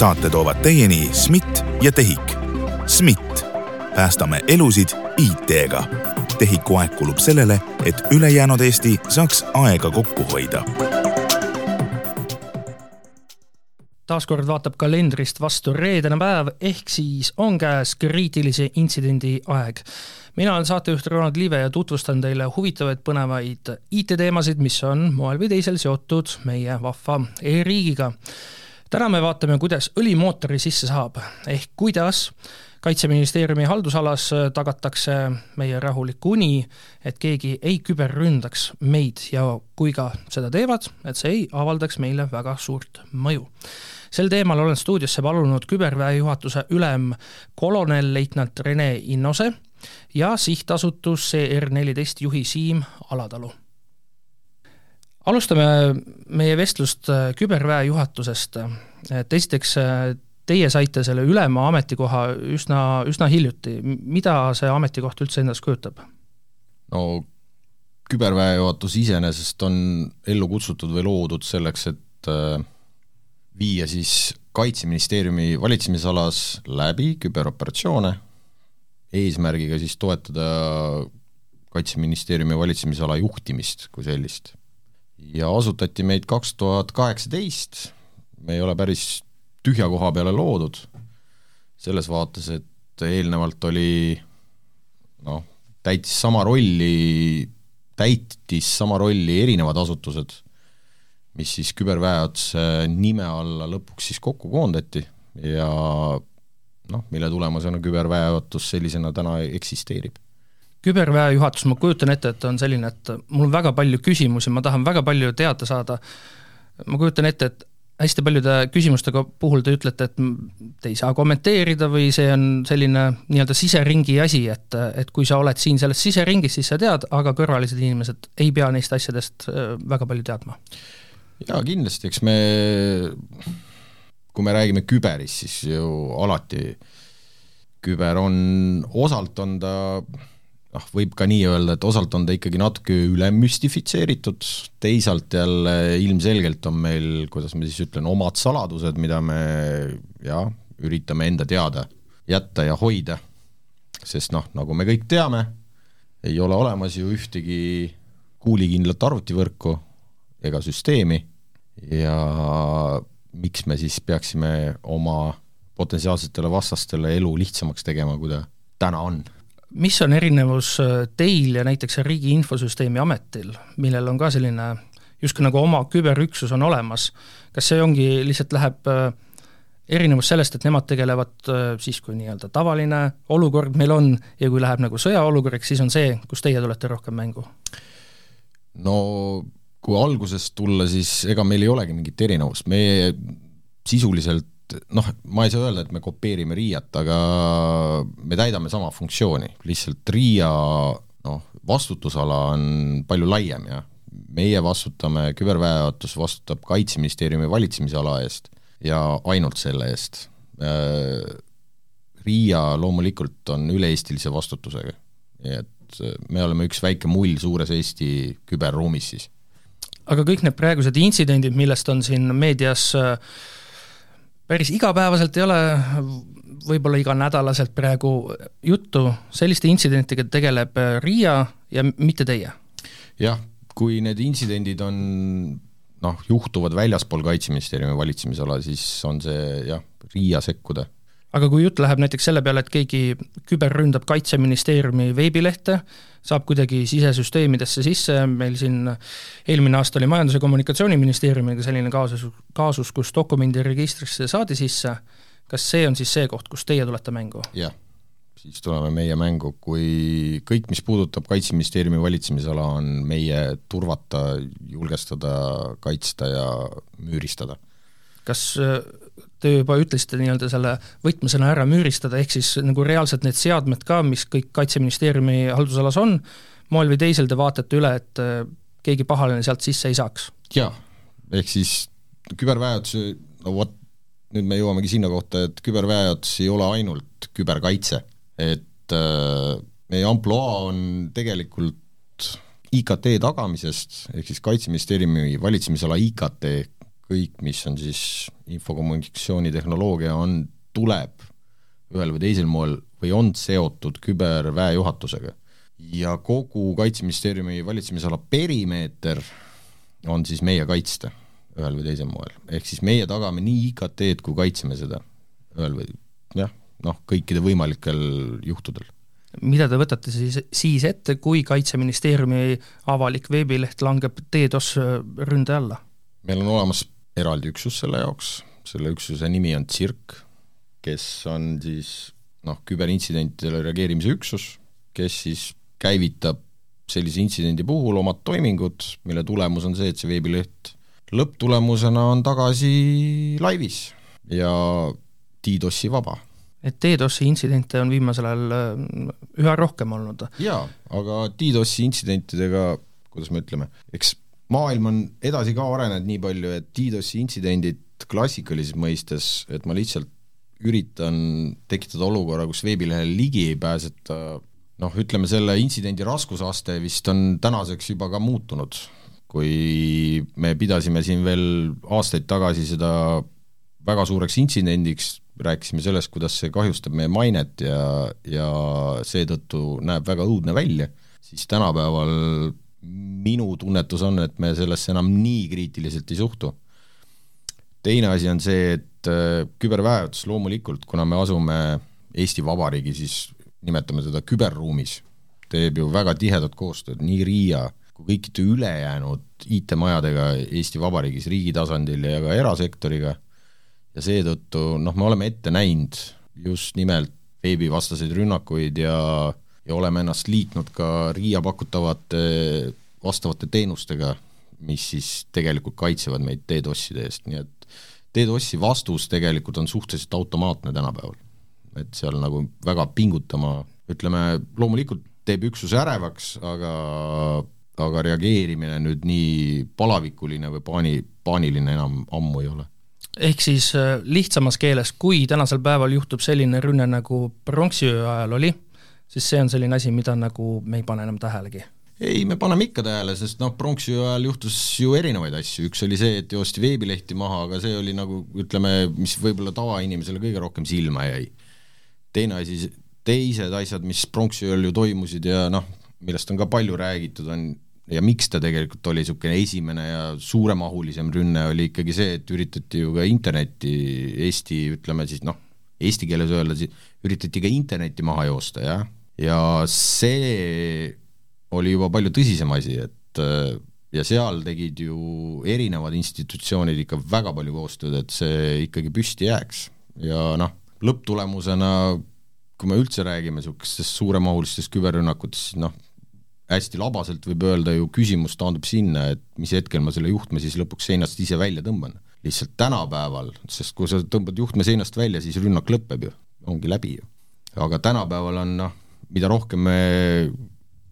saate toovad teieni SMIT ja TEHIK. SMIT, päästame elusid IT-ga. TEHIK-u aeg kulub sellele, et ülejäänud Eesti saaks aega kokku hoida taaskord vaatab kalendrist vastu reedene päev, ehk siis on käes kriitilise intsidendi aeg. mina olen saatejuht Ronald Liive ja tutvustan teile huvitavaid, põnevaid IT-teemasid, mis on moel või teisel seotud meie vahva e-riigiga. Täna me vaatame, kuidas õlimootori sisse saab, ehk kuidas kaitseministeeriumi haldusalas tagatakse meie rahulik uni, et keegi ei küberründaks meid ja kui ka seda teevad, et see ei avaldaks meile väga suurt mõju sel teemal olen stuudiosse palunud küberväe juhatuse ülem kolonelleitnant Rene Innose ja sihtasutus CR14 juhi Siim Alatalu. Alustame meie vestlust äh, küberväe juhatusest, et esiteks äh, teie saite selle ülema ametikoha üsna, üsna hiljuti, mida see ametikoht üldse endast kujutab? no küberväejuhatus iseenesest on ellu kutsutud või loodud selleks, et äh, viia siis Kaitseministeeriumi valitsemisalas läbi küberoperatsioone, eesmärgiga siis toetada Kaitseministeeriumi valitsemisala juhtimist kui sellist. Ja asutati meid kaks tuhat kaheksateist, me ei ole päris tühja koha peale loodud, selles vaates, et eelnevalt oli noh, täitis sama rolli, täitis sama rolli erinevad asutused mis siis küberväeotuse nime alla lõpuks siis kokku koondati ja noh, mille tulemusena küberväeotus sellisena täna eksisteerib. Küberväe juhatus, ma kujutan ette, et on selline, et mul on väga palju küsimusi, ma tahan väga palju teada saada, ma kujutan ette, et hästi paljude küsimustega puhul te ütlete, et te ei saa kommenteerida või see on selline nii-öelda siseringi asi, et, et kui sa oled siin selles siseringis, siis sa tead, aga kõrvalised inimesed ei pea neist asjadest äh, väga palju teadma. Jaa, kindlasti, eks me, kui me räägime küberist, siis ju alati küber on, osalt on ta noh, võib ka nii öelda, et osalt on ta ikkagi natuke üle müstifitseeritud, teisalt jälle ilmselgelt on meil, kuidas ma siis ütlen, omad saladused, mida me jah, üritame enda teada jätta ja hoida. sest noh, nagu me kõik teame, ei ole olemas ju ühtegi kuulikindlat arvutivõrku ega süsteemi, ja miks me siis peaksime oma potentsiaalsetele vastastele elu lihtsamaks tegema, kui ta täna on? Mis on erinevus äh, teil ja näiteks Riigi Infosüsteemi Ametil, millel on ka selline justkui nagu oma küberüksus on olemas, kas see ongi, lihtsalt läheb äh, erinevus sellest, et nemad tegelevad äh, siis, kui nii-öelda tavaline olukord meil on ja kui läheb nagu sõjaolukorraks, siis on see, kus teie tulete rohkem mängu? no kui algusest tulla, siis ega meil ei olegi mingit erinevust, meie sisuliselt noh, ma ei saa öelda, et me kopeerime RIA-t, aga me täidame sama funktsiooni, lihtsalt RIA noh, vastutusala on palju laiem ja meie vastutame, küberväejuhatus vastutab Kaitseministeeriumi valitsemisala eest ja ainult selle eest. RIA loomulikult on üle-eestilise vastutusega, nii et me oleme üks väike mull suures Eesti küberruumis siis aga kõik need praegused intsidendid, millest on siin meedias äh, päris igapäevaselt ei ole võib-olla iganädalaselt praegu juttu, selliste intsidentidega tegeleb äh, RIA ja mitte teie? jah, kui need intsidendid on noh, juhtuvad väljaspool Kaitseministeeriumi valitsemisala, siis on see jah, RIA sekkuda aga kui jutt läheb näiteks selle peale, et keegi küberründab Kaitseministeeriumi veebilehte, saab kuidagi sisesüsteemidesse sisse, meil siin eelmine aasta oli Majandus- ja Kommunikatsiooniministeeriumiga selline kaasus, kaasus, kus dokumendiregistrisse saadi sisse, kas see on siis see koht, kus teie tulete mängu? jah, siis tuleme meie mängu, kui kõik, mis puudutab Kaitseministeeriumi valitsemisala, on meie turvata, julgestada, kaitsta ja müüristada. kas te juba ütlesite nii-öelda selle võtmesõna ära müüristada, ehk siis nagu reaalselt need seadmed ka, mis kõik Kaitseministeeriumi haldusalas on, moel või teisel te vaatate üle, et äh, keegi pahaline sealt sisse ei saaks? jaa, ehk siis küberväejutus, no vot, nüüd me jõuamegi sinna kohta, et küberväejutus ei ole ainult küberkaitse, et äh, meie ampluaa on tegelikult IKT tagamisest, ehk siis Kaitseministeeriumi valitsemisala IKT kõik, mis on siis infokommunikatsioonitehnoloogia, on, tuleb ühel või teisel moel või on seotud küberväejuhatusega. ja kogu Kaitseministeeriumi valitsemisala perimeeter on siis meie kaitsta ühel või teisel moel, ehk siis meie tagame nii IKT-d kui kaitseme seda ühel või jah, noh, kõikide võimalikel juhtudel. mida te võtate siis, siis ette, kui Kaitseministeeriumi avalik veebileht langeb DDoS ründe alla? meil on olemas eraldi üksus selle jaoks, selle üksuse nimi on CIRC, kes on siis noh, küberintsidentidele reageerimise üksus, kes siis käivitab sellise intsidendi puhul omad toimingud, mille tulemus on see, et see veebileht lõpptulemusena on tagasi laivis ja DDoS-i vaba. et DDoS-i intsidente on viimasel ajal äh, üha rohkem olnud? jaa, aga DDoS-i intsidentidega, kuidas me ütleme, eks maailm on edasi ka arenenud nii palju, et DDoS-i intsidendid klassikalises mõistes, et ma lihtsalt üritan tekitada olukorra, kus veebilehele ligi ei pääseta, noh, ütleme selle intsidendi raskusaste vist on tänaseks juba ka muutunud. kui me pidasime siin veel aastaid tagasi seda väga suureks intsidendiks, rääkisime sellest, kuidas see kahjustab meie mainet ja, ja seetõttu näeb väga õudne välja, siis tänapäeval minu tunnetus on, et me sellesse enam nii kriitiliselt ei suhtu. teine asi on see, et äh, küberväejuhatus loomulikult, kuna me asume Eesti Vabariigi, siis nimetame seda küberruumis, teeb ju väga tihedat koostööd nii RIA kui kõikide ülejäänud IT-majadega Eesti Vabariigis riigi tasandil ja ka erasektoriga, ja seetõttu noh, me oleme ette näinud just nimelt veebivastaseid rünnakuid ja, ja oleme ennast liitnud ka RIA pakutavate vastavate teenustega, mis siis tegelikult kaitsevad meid DDoS-ide eest, nii et DDoS-i vastus tegelikult on suhteliselt automaatne tänapäeval. et seal nagu väga pingutama, ütleme, loomulikult teeb üksuse ärevaks, aga aga reageerimine nüüd nii palavikuline või paani, paaniline enam ammu ei ole. ehk siis äh, lihtsamas keeles, kui tänasel päeval juhtub selline rünne, nagu pronksiöö ajal oli, siis see on selline asi, mida nagu me ei pane enam tähelegi. Ei, me paneme ikka tähele, sest noh, pronksiöö ajal juhtus ju erinevaid asju, üks oli see, et joosti veebilehti maha, aga see oli nagu ütleme, mis võib-olla tavainimesele kõige rohkem silma jäi. teine asi, teised asjad, mis pronksiööl ju toimusid ja noh, millest on ka palju räägitud, on ja miks ta tegelikult oli niisugune esimene ja suuremahulisem rünne, oli ikkagi see, et üritati ju ka internetti Eesti, ütleme siis noh, eesti keeles öelda, siis üritati ka internetti maha joosta, jah, ja see oli juba palju tõsisem asi, et äh, ja seal tegid ju erinevad institutsioonid ikka väga palju koostööd, et see ikkagi püsti jääks ja noh, lõpptulemusena kui me üldse räägime niisugustest suuremahulistest küberrünnakutest, siis noh, hästi labaselt võib öelda ju küsimus taandub sinna, et mis hetkel ma selle juhtme siis lõpuks seinast ise välja tõmban. lihtsalt tänapäeval, sest kui sa tõmbad juhtme seinast välja, siis rünnak lõpeb ju, ongi läbi ju. aga tänapäeval on noh, mida rohkem me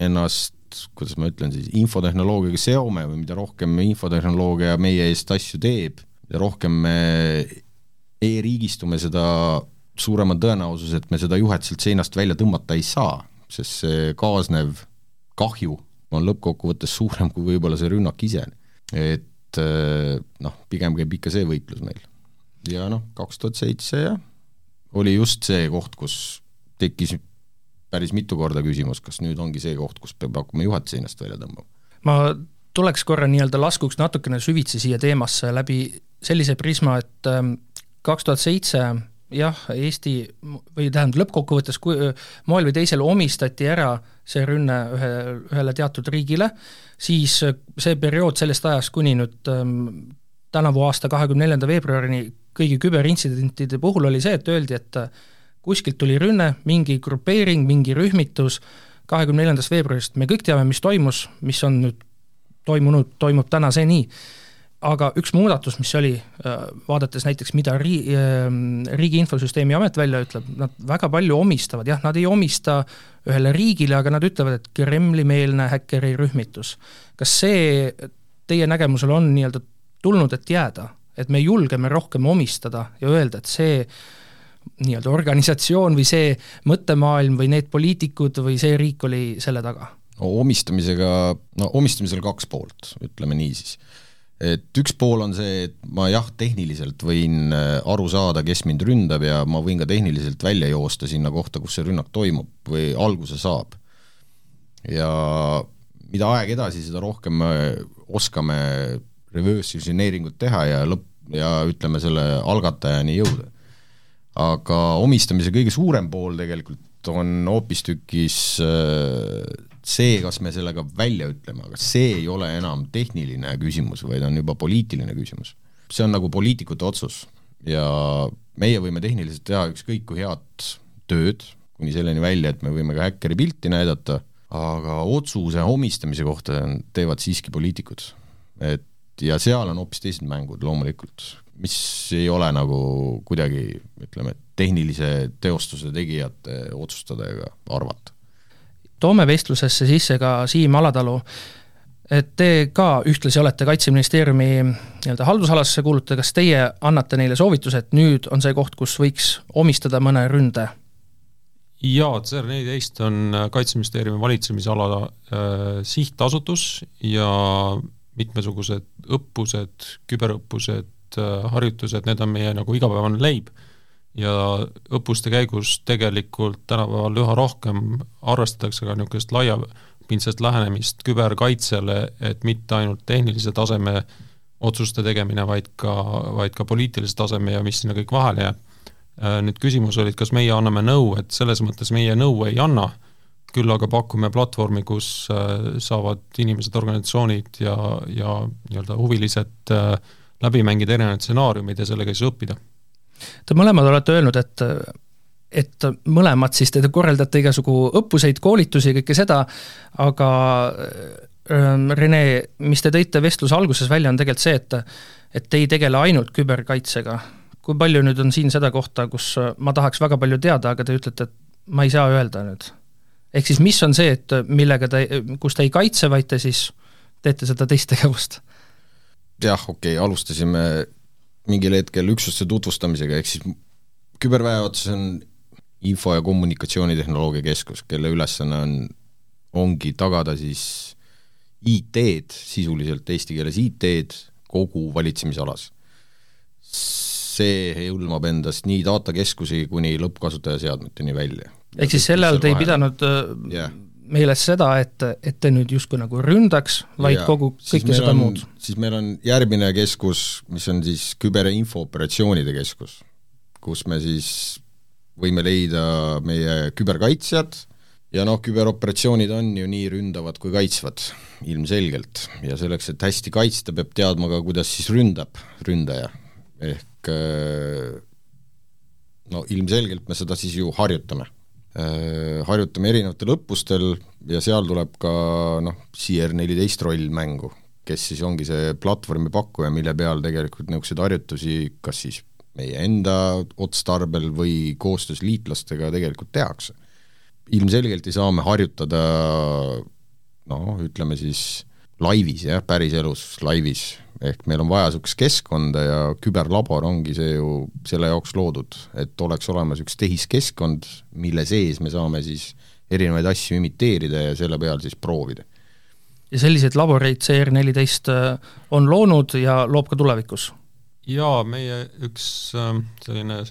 ennast kuidas ma ütlen siis, infotehnoloogiaga seome või mida rohkem infotehnoloogia meie eest asju teeb, mida rohkem me e-riigistume, seda suurem on tõenäosus, et me seda juhet sealt seinast välja tõmmata ei saa, sest see kaasnev kahju on lõppkokkuvõttes suurem kui võib-olla see rünnak ise. et noh, pigem käib ikka see võitlus meil. ja noh, kaks tuhat seitse jah, oli just see koht, kus tekkis päris mitu korda küsimus, kas nüüd ongi see koht, kus peab hakkama juhatuse ennast välja tõmbama? ma tuleks korra nii-öelda laskuks natukene süvitsi siia teemasse läbi sellise prisma, et ähm, kaks tuhat seitse jah, Eesti või tähendab, lõppkokkuvõttes kui moel või teisel omistati ära see rünne ühe, ühele teatud riigile, siis see periood sellest ajast kuni nüüd ähm, tänavu aasta kahekümne neljanda veebruarini kõigi küberintsidentide puhul oli see, et öeldi, et kuskilt tuli rünne, mingi grupeering, mingi rühmitus, kahekümne neljandast veebruarist me kõik teame, mis toimus, mis on nüüd toimunud, toimub tänaseni, aga üks muudatus, mis oli, äh, vaadates näiteks, mida rii-, äh, Riigi Infosüsteemi Amet välja ütleb, nad väga palju omistavad, jah, nad ei omista ühele riigile, aga nad ütlevad, et Kremli-meelne häkkeri rühmitus. kas see teie nägemusel on nii-öelda tulnud, et jääda? et me julgeme rohkem omistada ja öelda, et see nii-öelda organisatsioon või see mõttemaailm või need poliitikud või see riik oli selle taga? no omistamisega, no omistamisel kaks poolt, ütleme nii siis. et üks pool on see, et ma jah, tehniliselt võin äh, aru saada, kes mind ründab ja ma võin ka tehniliselt välja joosta sinna kohta, kus see rünnak toimub või alguse saab. ja mida aeg edasi, seda rohkem me oskame reverse engineeringut teha ja lõpp, ja ütleme, selle algatajani jõuda. Aga omistamise kõige suurem pool tegelikult on hoopistükkis äh, see, kas me sellega välja ütleme, aga see ei ole enam tehniline küsimus, vaid on juba poliitiline küsimus. see on nagu poliitikute otsus ja meie võime tehniliselt teha ükskõik kui head tööd, kuni selleni välja, et me võime ka häkkeri pilti näidata, aga otsuse omistamise kohta teevad siiski poliitikud. et ja seal on hoopis teised mängud loomulikult, mis ei ole nagu kuidagi ütleme, tehnilise teostuse tegijate otsustada ega arvata. Toome vestlusesse sisse ka Siim Alatalu, et te ka ühtlasi olete Kaitseministeeriumi nii-öelda haldusalasse kuulutada, kas teie annate neile soovituse, et nüüd on see koht, kus võiks omistada mõne ründe? jaa, CER neliteist on Kaitseministeeriumi valitsemisala äh, sihtasutus ja mitmesugused õppused, küberõppused, äh, harjutused, need on meie nagu igapäevane leib ja õppuste käigus tegelikult tänapäeval üha rohkem arvestatakse ka niisugust laiapindsest lähenemist küberkaitsele, et mitte ainult tehnilise taseme otsuste tegemine, vaid ka, vaid ka poliitilise taseme ja mis sinna kõik vahele jääb. Äh, nüüd küsimus oli, et kas meie anname nõu, et selles mõttes meie nõu ei anna, küll aga pakume platvormi, kus äh, saavad inimesed, organisatsioonid ja, ja nii-öelda huvilised äh, läbi mängida erinevaid stsenaariumeid ja sellega siis õppida Te mõlemad olete öelnud, et et mõlemad siis te korraldate igasugu õppuseid, koolitusi, kõike seda, aga ähm, Rene, mis te tõite vestluse alguses välja, on tegelikult see, et et te ei tegele ainult küberkaitsega. kui palju nüüd on siin seda kohta, kus ma tahaks väga palju teada, aga te ütlete, et ma ei saa öelda nüüd? ehk siis mis on see, et millega te, kus te ei kaitse, vaid te siis teete seda teist tegevust? Jah, okei okay,, alustasime mingil hetkel üksuste tutvustamisega, ehk siis küberväe otsas on info- ja kommunikatsioonitehnoloogia keskus, kelle ülesanne on, ongi tagada siis IT-d, sisuliselt eesti keeles IT-d kogu valitsemisalas. see hõlmab endast nii datakeskusi kuni lõppkasutaja seadmeteni välja. ehk siis selle all te ei pidanud yeah meeles seda, et, et te nüüd justkui nagu ründaks, vaid ja, kogu, kõike seda on, muud? siis meil on järgmine keskus, mis on siis küberinfooperatsioonide keskus, kus me siis võime leida meie küberkaitsjad ja noh, küberoperatsioonid on ju nii ründavad kui kaitsvad, ilmselgelt. ja selleks, et hästi kaitsta, peab teadma ka, kuidas siis ründab ründaja. ehk no ilmselgelt me seda siis ju harjutame Äh, harjutame erinevatel õppustel ja seal tuleb ka noh, CR14 roll mängu, kes siis ongi see platvormi pakkuja, mille peal tegelikult niisuguseid harjutusi kas siis meie enda otstarbel või koostöös liitlastega tegelikult tehakse. ilmselgelt ei saa me harjutada noh, ütleme siis laivis jah, päriselus laivis ehk meil on vaja niisugust keskkonda ja küberlabor ongi see ju selle jaoks loodud, et oleks olemas üks tehiskeskkond, mille sees me saame siis erinevaid asju imiteerida ja selle peal siis proovida. ja selliseid laboreid CR14 äh, on loonud ja loob ka tulevikus? jaa, meie üks äh, selline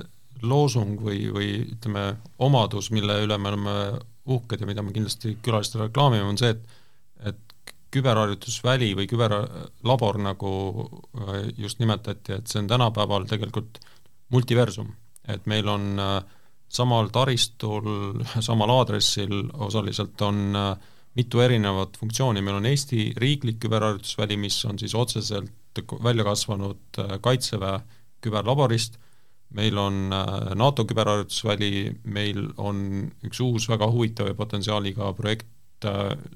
loosung või, või ütleme, omadus, mille üle me oleme uhked ja mida me kindlasti külalistele reklaamime, on see, et et küberharjutusväli või küberlabor, nagu äh, just nimetati, et see on tänapäeval tegelikult multiversum, et meil on äh, samal taristul, samal aadressil osaliselt on äh, mitu erinevat funktsiooni, meil on Eesti riiklik küberharjutusväli, mis on siis otseselt välja kasvanud Kaitseväe küberlaborist, meil on NATO küberharjutusväli, meil on üks uus väga huvitav ja potentsiaaliga projekt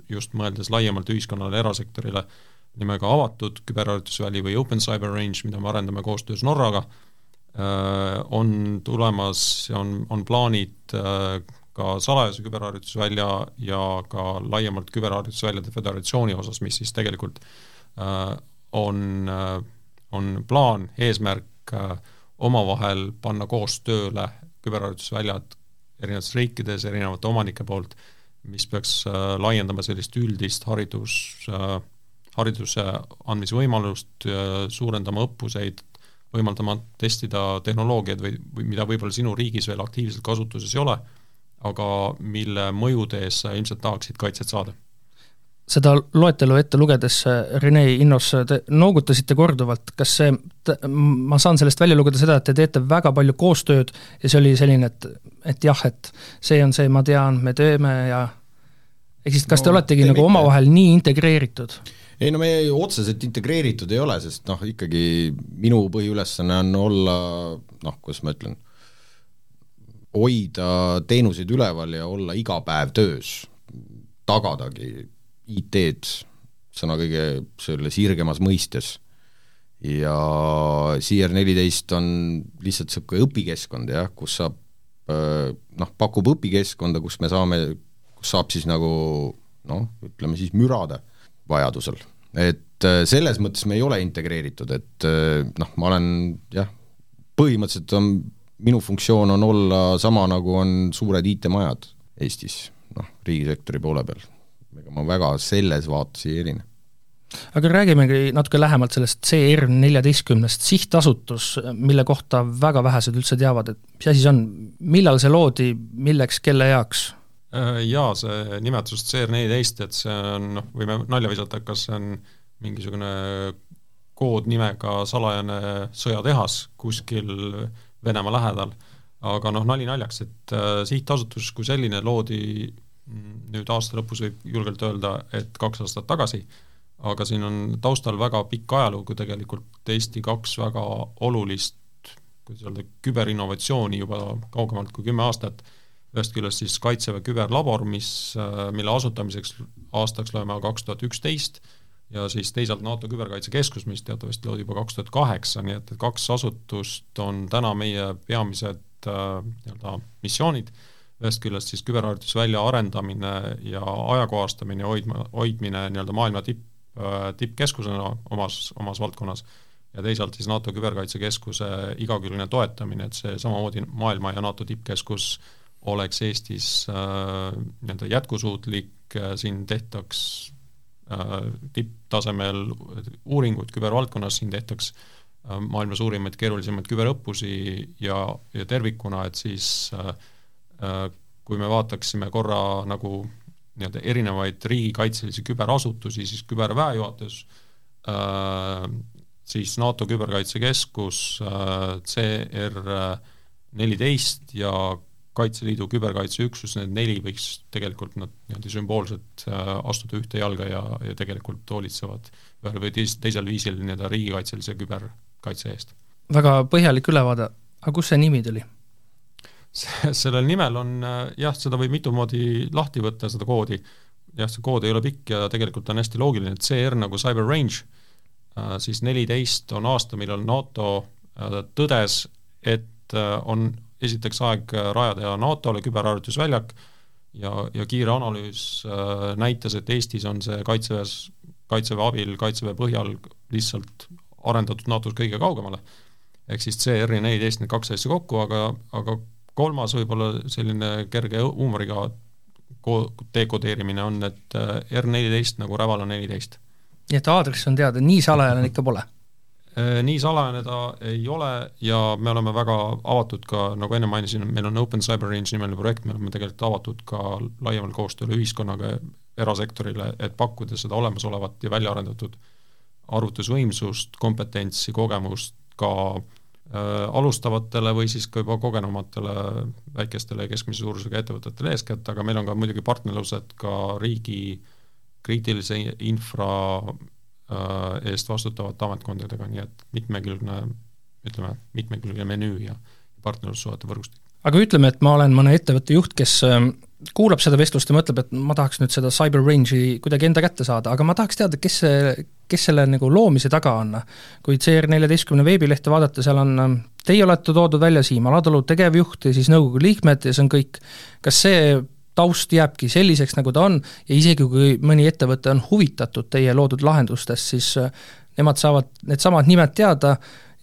just mõeldes laiemalt ühiskonnale, erasektorile, nimega avatud küberharjutusväli või Open Cyber Range, mida me arendame koostöös Norraga, äh, on tulemas on, on plaanid äh, ka salajase küberharjutusvälja ja ka laiemalt küberharjutusväljade föderatsiooni osas, mis siis tegelikult on, on plaan, eesmärk omavahel panna koos tööle küberharjutusväljad erinevates riikides erinevate omanike poolt mis peaks äh, laiendama sellist üldist haridus äh, hariduse andmise võimalust, suurendama õppuseid, võimaldama testida tehnoloogiaid või, või mida võib-olla sinu riigis veel aktiivselt kasutuses ei ole, aga mille mõjude eest sa ilmselt tahaksid kaitset saada seda loetelu ette lugedes, Rene Innos, te noogutasite korduvalt, kas see, ma saan sellest välja lugeda seda, et te teete väga palju koostööd ja see oli selline, et, et jah, et see on see, ma tean, me teeme ja ehk siis kas no, te oletegi nagu mitte. omavahel nii integreeritud? ei no me otseselt integreeritud ei ole, sest noh, ikkagi minu põhiülesanne on olla noh, kuidas ma ütlen, hoida teenuseid üleval ja olla iga päev töös, tagadagi IT-d sõna kõige selle sirgemas mõistes. ja CR14 on lihtsalt niisugune õpikeskkond jah, kus saab noh, pakub õpikeskkonda, kus me saame, kus saab siis nagu noh, ütleme siis mürada vajadusel. et selles mõttes me ei ole integreeritud, et noh, ma olen jah, põhimõtteliselt on minu funktsioon on olla sama, nagu on suured IT-majad Eestis, noh, riigisektori poole peal ega ma väga selles vaates ei erine. Aga räägimegi natuke lähemalt sellest CR neljateistkümnest, sihtasutus, mille kohta väga vähesed üldse teavad, et mis asi see on, millal see loodi, milleks, kelle heaks? Äh, jaa, see nimetus CR neliteist, et see on noh, võime nalja visata, kas see on mingisugune koodnimega salajane sõjatehas kuskil Venemaa lähedal, aga noh, nali naljaks, et äh, sihtasutus kui selline loodi nüüd aasta lõpus võib julgelt öelda, et kaks aastat tagasi, aga siin on taustal väga pikk ajalugu tegelikult Eesti kaks väga olulist, kuidas öelda, küberinnovatsiooni juba kaugemalt kui kümme aastat, ühest küljest siis Kaitseväe küberlabor, mis, mille asutamiseks aastaks loeme kaks tuhat üksteist, ja siis teisalt NATO Küberkaitsekeskus, mis teatavasti loodi juba kaks tuhat kaheksa, nii et kaks asutust on täna meie peamised äh, nii-öelda missioonid ühest küljest siis küberharjutusvälja arendamine ja ajakohastamine, hoidma, hoidmine nii-öelda maailma tipp, äh, tippkeskusena omas, omas valdkonnas, ja teisalt siis NATO Küberkaitsekeskuse igakülgne toetamine, et see samamoodi maailma ja NATO tippkeskus oleks Eestis äh, nii-öelda jätkusuutlik äh,, siin tehtaks äh, tipptasemel uuringuid kübervaldkonnas, siin tehtaks äh, maailma suurimaid keerulisemaid küberõppusi ja, ja tervikuna, et siis Äh, kui me vaataksime korra nagu nii-öelda erinevaid riigikaitselisi küberasutusi, siis küberväejuhatus, äh, siis NATO Küberkaitsekeskus, äh, CR neliteist ja Kaitseliidu küberkaitseüksus, need neli võiks tegelikult nad niimoodi sümboolselt astuda ühte jalga ja, ja tegelikult hoolitsevad ühel või teis-, teisel viisil nii-öelda riigikaitselise küberkaitse eest. väga põhjalik ülevaade, aga kust see nimi tuli? Sellel nimel on jah, seda võib mitu moodi lahti võtta, seda koodi, jah, see kood ei ole pikk ja tegelikult on hästi loogiline, et CR nagu cyber range, äh, siis neliteist on aasta, millal NATO äh, tõdes, et äh, on esiteks aeg rajada NATO-le küberharjutusväljak ja, ja kiire analüüs näitas, et Eestis on see Kaitseväes, Kaitseväe abil, Kaitseväe põhjal lihtsalt arendatud NATO-s kõige kaugemale. ehk siis CR-i neliteist, need kaks asja kokku, aga, aga kolmas võib-olla selline kerge huumoriga ko-, dekodeerimine on, et äh, R14 nagu Rävala neliteist. nii et aadress on teada, nii salajane ikka pole? Äh, nii salajane ta ei ole ja me oleme väga avatud ka, nagu enne mainisin, meil on Open Cyber Range nimeline projekt, me oleme tegelikult avatud ka laiemale koostööle ühiskonnaga, erasektorile, et pakkuda seda olemasolevat ja välja arendatud arvutusvõimsust, kompetentsi, kogemust ka Äh, alustavatele või siis ka juba kogenumatele väikestele ja keskmise suurusega ettevõtetele eeskätt, aga meil on ka muidugi partnerlused ka riigi kriitilise infra äh, eest vastutavate ametkondadega, nii et mitmekülgne, ütleme, mitmekülgne menüü ja partnerlussuhete võrgustik. aga ütleme, et ma olen mõne ettevõtte juht, kes ähm, kuulab seda vestlust ja mõtleb, et ma tahaks nüüd seda cyber range'i kuidagi enda kätte saada, aga ma tahaks teada, kes see, kes selle nagu loomise taga on. kui CR14 veebilehte vaadata, seal on, teie olete toodud välja, Siim Alatalu tegevjuht ja siis nõukogu liikmed ja see on kõik. kas see taust jääbki selliseks, nagu ta on, ja isegi kui mõni ettevõte on huvitatud teie loodud lahendustest, siis äh, nemad saavad needsamad nimed teada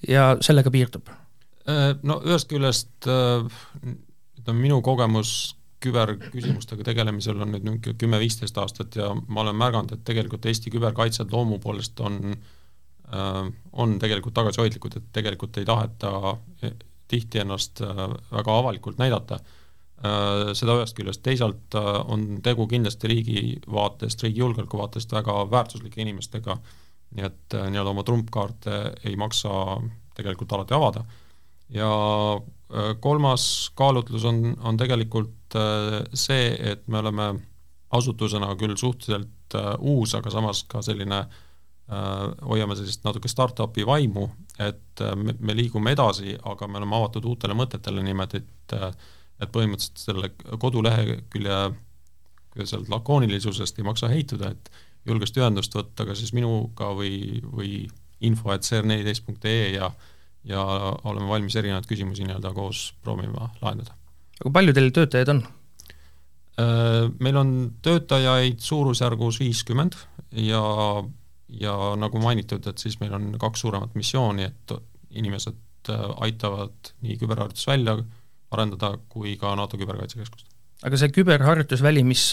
ja sellega piirdub? Äh, no ühest küljest äh, ütleme, minu kogemus küberküsimustega tegelemisel on nüüd niisugune kümme-viisteist aastat ja ma olen märganud, et tegelikult Eesti küberkaitsjad loomu poolest on äh, on tegelikult tagasihoidlikud, et tegelikult ei taheta eh, tihti ennast äh, väga avalikult näidata. Äh,, seda ühest küljest, teisalt on tegu kindlasti riigi vaatest, riigi julgeoleku vaatest väga väärtuslike inimestega, nii et nii-öelda oma trumpkaarte ei maksa tegelikult alati avada ja äh, kolmas kaalutlus on, on tegelikult äh, see, et me oleme asutusena küll suhteliselt äh, uus, aga samas ka selline hoiame sellist natuke startup'i vaimu, et me, me liigume edasi, aga me oleme avatud uutele mõtetele niimoodi, et et põhimõtteliselt selle kodulehekülje öelda, lakoonilisusest ei maksa heituda, et julgesti ühendust võtta ka siis minuga või, või info, et cr14.ee ja ja oleme valmis erinevaid küsimusi nii-öelda koos proovima lahendada. aga palju teil töötajaid on? Meil on töötajaid suurusjärgus viiskümmend ja, ja nagu mainitud, et siis meil on kaks suuremat missiooni, et inimesed aitavad nii küberharjutus välja arendada kui ka NATO küberkaitsekeskust. aga see küberharjutusväli, mis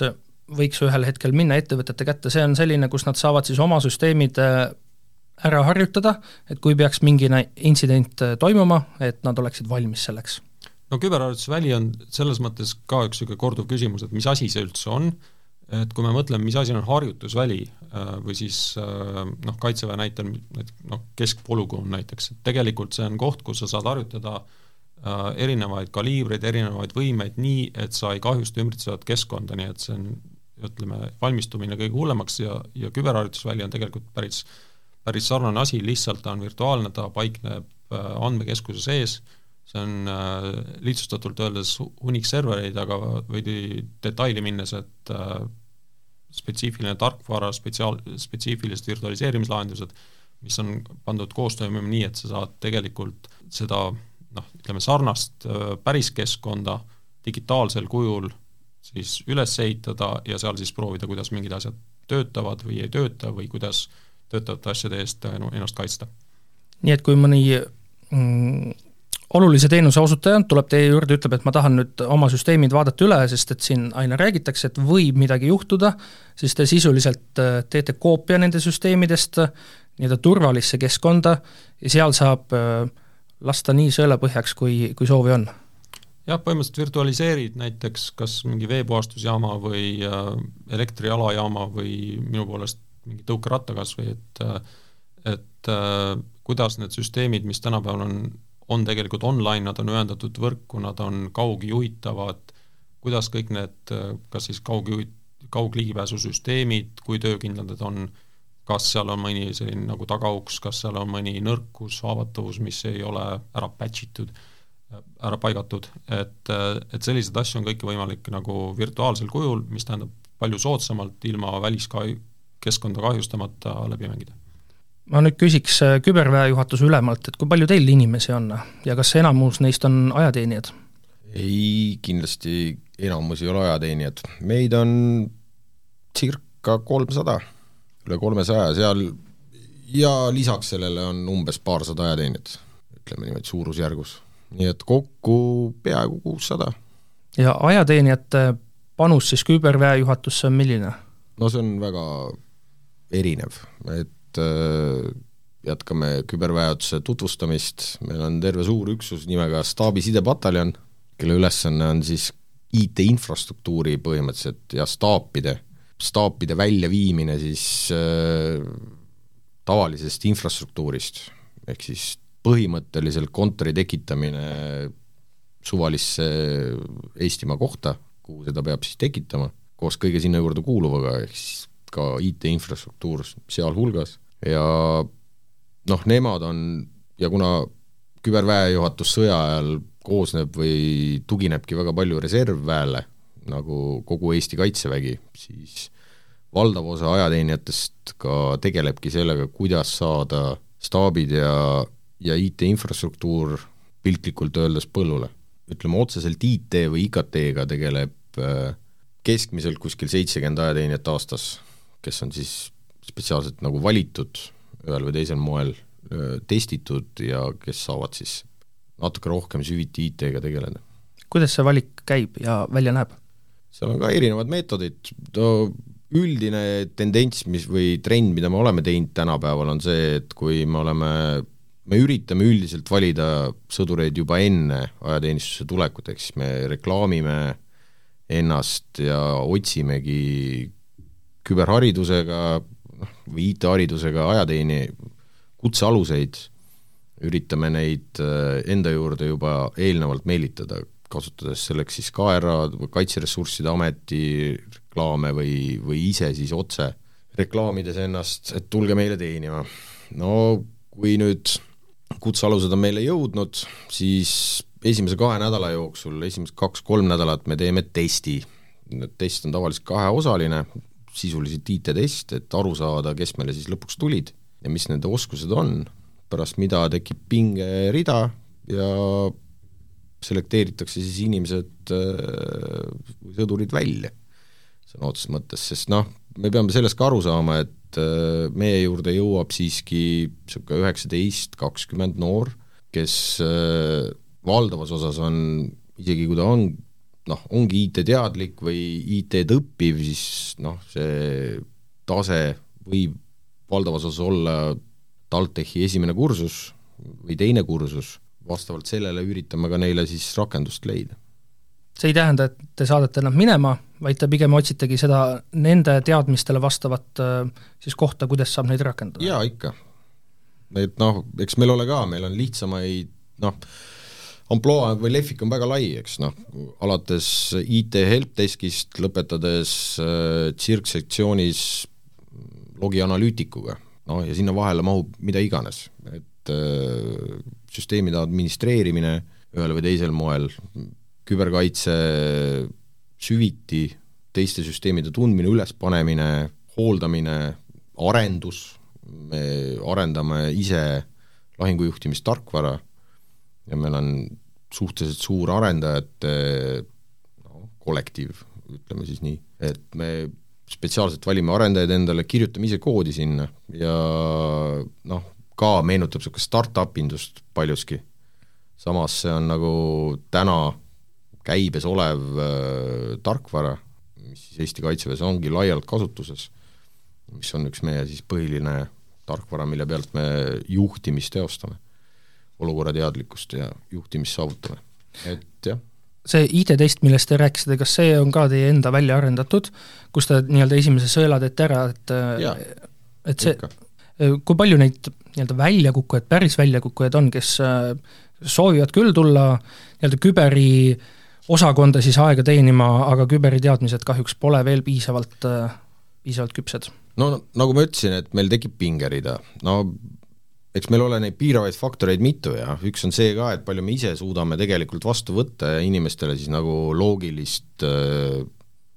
võiks ühel hetkel minna ettevõtete kätte, see on selline, kus nad saavad siis oma süsteemid ära harjutada, et kui peaks mingine intsident äh, toimuma, et nad oleksid valmis selleks? no küberharjutusväli on selles mõttes ka üks niisugune korduv küsimus, et mis asi see üldse on, et kui me mõtleme, mis asi on harjutusväli äh, või siis äh, noh, Kaitseväe näitel noh, keskpolügoon näiteks, et tegelikult see on koht, kus sa saad harjutada erinevaid kaliibreid, erinevaid võimeid nii, et sa ei kahjusta ümbritsevat keskkonda, nii et see on ütleme, valmistumine kõige hullemaks ja, ja küberharjutusväli on tegelikult päris äh, päris sarnane asi, lihtsalt ta on virtuaalne, ta paikneb äh, andmekeskuse sees, see on äh, lihtsustatult öeldes hunnik servereid, aga veidi detaili minnes, et äh, spetsiifiline tarkvara, spetsiaal, spetsiifilised virtualiseerimislahendused, mis on pandud koos toimima nii, et sa saad tegelikult seda noh, ütleme sarnast päris keskkonda digitaalsel kujul siis üles ehitada ja seal siis proovida, kuidas mingid asjad töötavad või ei tööta või kuidas äh, töötavate asjade eest äh, ennast kaitsta. nii et kui mõni mm, olulise teenuse osutaja tuleb teie juurde, ütleb, et ma tahan nüüd oma süsteemid vaadata üle, sest et siin aina räägitakse, et võib midagi juhtuda, siis te sisuliselt äh, teete koopia nende süsteemidest nii-öelda turvalisse keskkonda ja seal saab äh, lasta nii sõelapõhjaks, kui, kui soovi on jah, põhimõtteliselt virtualiseerid näiteks kas mingi veepuhastusjaama või elektrialajaama või minu poolest mingi tõukeratta kas või et et kuidas need süsteemid, mis tänapäeval on, on tegelikult online, nad on ühendatud võrku, nad on kaugjuhitavad, kuidas kõik need kas siis kaugjuhit-, kaugligipääsusüsteemid, kui töökindlad need on, kas seal on mõni selline nagu tagauks, kas seal on mõni nõrkus, haavatavus, mis ei ole ära patch itud, ära paigatud, et, et selliseid asju on kõike võimalik nagu virtuaalsel kujul, mis tähendab palju soodsamalt, ilma väliska-, keskkonda kahjustamata läbi mängida. ma nüüd küsiks äh, küberväe juhatuse ülemalt, et kui palju teil inimesi on ja kas enamus neist on ajateenijad? ei, kindlasti enamus ei ole ajateenijad, meid on circa kolmsada, üle kolmesaja seal ja lisaks sellele on umbes paarsada ajateenijat, ütleme niimoodi suurusjärgus. nii et kokku peaaegu kuussada. ja ajateenijate panus siis küberväe juhatusse on milline? no see on väga erinev, et äh, jätkame küberväeotuse tutvustamist, meil on terve suur üksus nimega staabi sidepataljon, kelle ülesanne on siis IT-infrastruktuuri põhimõtteliselt ja staapide, staapide väljaviimine siis äh, tavalisest infrastruktuurist, ehk siis põhimõtteliselt kontori tekitamine suvalisse Eestimaa kohta, kuhu seda peab siis tekitama, koos kõige sinna juurde kuuluvaga, ehk siis ka IT-infrastruktuur sealhulgas ja noh, nemad on ja kuna küberväejuhatus sõja ajal koosneb või tuginebki väga palju reservväele, nagu kogu Eesti Kaitsevägi, siis valdav osa ajateenijatest ka tegelebki sellega, kuidas saada staabid ja, ja IT-infrastruktuur piltlikult öeldes põllule. ütleme otseselt IT või IKT-ga tegeleb äh, keskmiselt kuskil seitsekümmend ajateenijat aastas kes on siis spetsiaalselt nagu valitud ühel või teisel moel, testitud ja kes saavad siis natuke rohkem süviti IT-ga tegeleda. kuidas see valik käib ja välja näeb? seal on ka erinevad meetodid, üldine tendents, mis või trend, mida me oleme teinud tänapäeval, on see, et kui me oleme, me üritame üldiselt valida sõdureid juba enne ajateenistusse tulekut, ehk siis me reklaamime ennast ja otsimegi küberharidusega, noh, või IT-haridusega ajateeni kutsealuseid, üritame neid äh, enda juurde juba eelnevalt meelitada, kasutades selleks siis KRA, Kaitseressursside Ameti reklaame või, või ise siis otse reklaamides ennast, et tulge meile teenima. no kui nüüd kutsealused on meile jõudnud, siis esimese kahe nädala jooksul, esimesed kaks-kolm nädalat me teeme testi. test on tavaliselt kaheosaline, sisuliselt IT-test, et aru saada, kes meile siis lõpuks tulid ja mis nende oskused on, pärast mida tekib pingerida ja selekteeritakse siis inimesed äh, sõdurid välja sõna otseses mõttes, sest noh, me peame sellest ka aru saama, et äh, meie juurde jõuab siiski niisugune üheksateist, kakskümmend noor, kes äh, valdavas osas on, isegi kui ta on noh, ongi IT-teadlik või IT-d õppiv, siis noh, see tase võib valdavas osas olla TalTechi esimene kursus või teine kursus, vastavalt sellele üritame ka neile siis rakendust leida. see ei tähenda, et te saadate nad minema, vaid te pigem otsitegi seda nende teadmistele vastavat äh, siis kohta, kuidas saab neid rakendada? jaa, ikka. et noh, eks meil ole ka, meil on lihtsamaid noh, ampluaa või lehvik on väga lai, eks noh, alates IT helpdeskist lõpetades äh, tsirksektsioonis logianalüütikuga, no ja sinna vahele mahub mida iganes, et äh, süsteemide administreerimine ühel või teisel moel, küberkaitse süviti, teiste süsteemide tundmine, ülespanemine, hooldamine, arendus, me arendame ise lahingujuhtimistarkvara ja meil on suhteliselt suur arendajate no, kollektiiv, ütleme siis nii, et me spetsiaalselt valime arendajaid endale, kirjutame ise koodi sinna ja noh, ka meenutab niisugust startup indust paljuski. samas see on nagu täna käibes olev äh, tarkvara, mis siis Eesti Kaitseväes ongi laialt kasutuses, mis on üks meie siis põhiline tarkvara, mille pealt me juhtimist teostame olukorrateadlikkust ja juhtimist saavutame, et jah. see IT-test, millest te rääkisite, kas see on ka teie enda välja arendatud, kus te nii-öelda esimese sõela teete ära, et ja, et see, kui palju neid nii-öelda väljakukkujaid, päris väljakukkujaid on, kes soovivad küll tulla nii-öelda küberi osakonda siis aega teenima, aga küberiteadmised kahjuks pole veel piisavalt, piisavalt küpsed? no nagu ma ütlesin, et meil tekib pingerida, no eks meil ole neid piiravaid faktoreid mitu ja üks on see ka, et palju me ise suudame tegelikult vastu võtta ja inimestele siis nagu loogilist äh,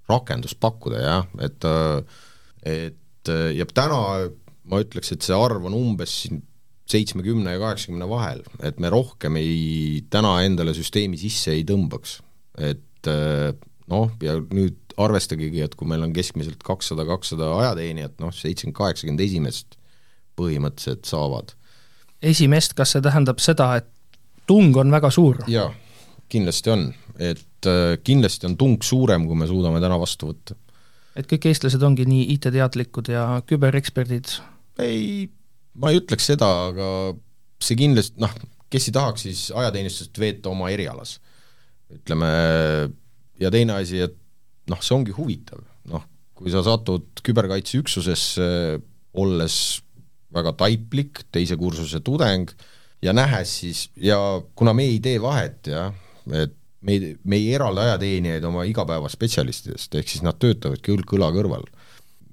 rakendust pakkuda, jah, et äh, et äh, ja täna ma ütleks, et see arv on umbes siin seitsmekümne ja kaheksakümne vahel, et me rohkem ei, täna endale süsteemi sisse ei tõmbaks. et äh, noh, ja nüüd arvestagegi, et kui meil on keskmiselt kakssada, kakssada ajateenijat, noh, seitsekümmend, kaheksakümmend esimest põhimõtteliselt saavad esimest, kas see tähendab seda, et tung on väga suur? jaa, kindlasti on, et äh, kindlasti on tung suurem, kui me suudame täna vastu võtta. et kõik eestlased ongi nii IT-teadlikud ja kübereksperdid? ei, ma ei ütleks seda, aga see kindlasti, noh, kes ei tahaks siis ajateenistust veeta oma erialas. ütleme, ja teine asi, et noh, see ongi huvitav, noh, kui sa satud küberkaitseüksusesse, olles väga taiplik, teise kursuse tudeng ja nähes siis, ja kuna me ei tee vahet, jah, et me ei, me ei eralda ajateenijaid oma igapäevaspetsialistidest, ehk siis nad töötavadki õlg õla kõrval.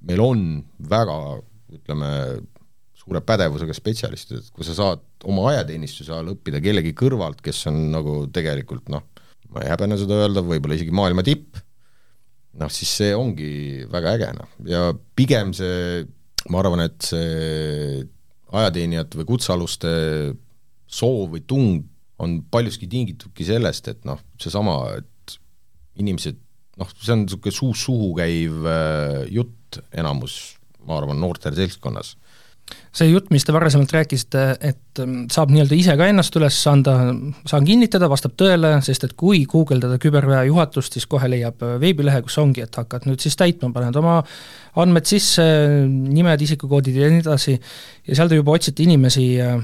meil on väga, ütleme, suure pädevusega spetsialistid, et kui sa saad oma ajateenistuse ajal õppida kellegi kõrvalt, kes on nagu tegelikult noh, ma ei häbene seda öelda, võib-olla isegi maailma tipp, noh siis see ongi väga äge, noh, ja pigem see ma arvan, et see ajateenijate või kutsealuste soov või tung on paljuski tingitudki sellest, et noh, seesama, et inimesed noh, see on niisugune suust suhu käiv äh, jutt enamus, ma arvan, noortel seltskonnas. see jutt, mis te varasemalt rääkisite, et ähm, saab nii-öelda ise ka ennast üles anda, saan kinnitada, vastab tõele, sest et kui guugeldada küberväe juhatust, siis kohe leiab äh, veebilehe, kus ongi, et hakkad nüüd siis täitma, paned oma andmed sisse, nimed, isikukoodid ja nii edasi, ja seal te juba otsite inimesi äh,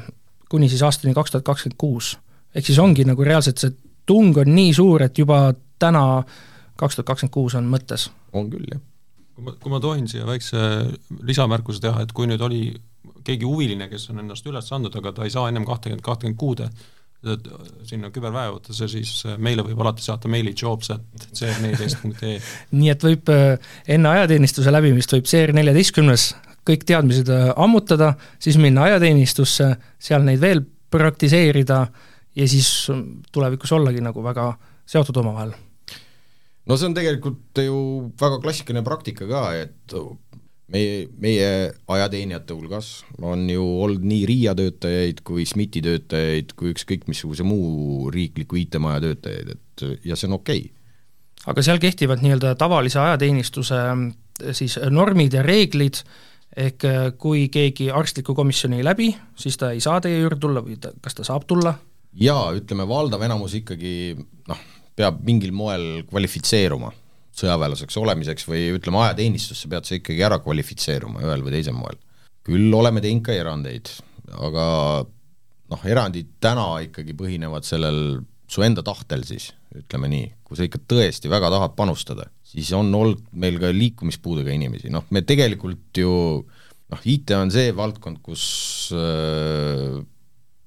kuni siis aastani kaks tuhat kakskümmend kuus. ehk siis ongi nagu reaalselt see tung on nii suur, et juba täna kaks tuhat kakskümmend kuus on mõttes. on küll, jah. kui ma, kui ma tohin siia väikse lisamärkuse teha, et kui nüüd oli keegi huviline, kes on ennast üles andnud, aga ta ei saa ennem kahtekümmet, kahtekümmet kuud sinna küberväejuhtesse, siis meile võib alati saata meili jobs at cr14.ee. nii et võib äh, enne ajateenistuse läbimist võib CR14-s kõik teadmised äh, ammutada, siis minna ajateenistusse, seal neid veel praktiseerida ja siis tulevikus ollagi nagu väga seotud omavahel. no see on tegelikult ju väga klassikaline praktika ka, et meie, meie ajateenijate hulgas on ju olnud nii RIA töötajaid kui SMIT-i töötajaid kui ükskõik missuguse muu riikliku IT-maja töötajaid, et ja see on okei okay. aga seal kehtivad nii-öelda tavalise ajateenistuse siis normid ja reeglid, ehk kui keegi arstliku komisjoni ei läbi, siis ta ei saa teie juurde tulla või ta, kas ta saab tulla? jaa, ütleme valdav enamus ikkagi noh, peab mingil moel kvalifitseeruma sõjaväelaseks olemiseks või ütleme, ajateenistusse pead sa ikkagi ära kvalifitseeruma ühel või teisel moel. küll oleme teinud ka erandeid, aga noh, erandid täna ikkagi põhinevad sellel su enda tahtel siis, ütleme nii, kui sa ikka tõesti väga tahad panustada, siis on olnud meil ka liikumispuudega inimesi, noh, me tegelikult ju noh, IT on see valdkond, kus äh,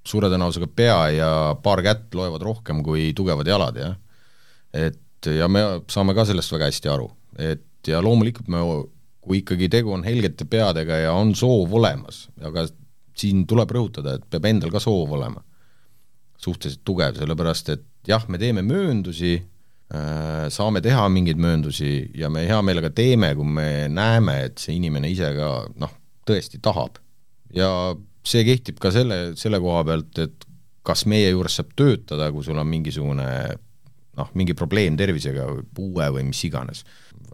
suure tõenäosusega pea ja paar kätt loevad rohkem kui tugevad jalad, jah. et ja me saame ka sellest väga hästi aru, et ja loomulikult me, kui ikkagi tegu on helgete peadega ja on soov olemas, aga siin tuleb rõhutada, et peab endal ka soov olema suhteliselt tugev, sellepärast et jah, me teeme mööndusi, äh, saame teha mingeid mööndusi ja me hea meelega teeme, kui me näeme, et see inimene ise ka noh, tõesti tahab. ja see kehtib ka selle, selle koha pealt, et kas meie juures saab töötada, kui sul on mingisugune noh, mingi probleem tervisega või puue või mis iganes.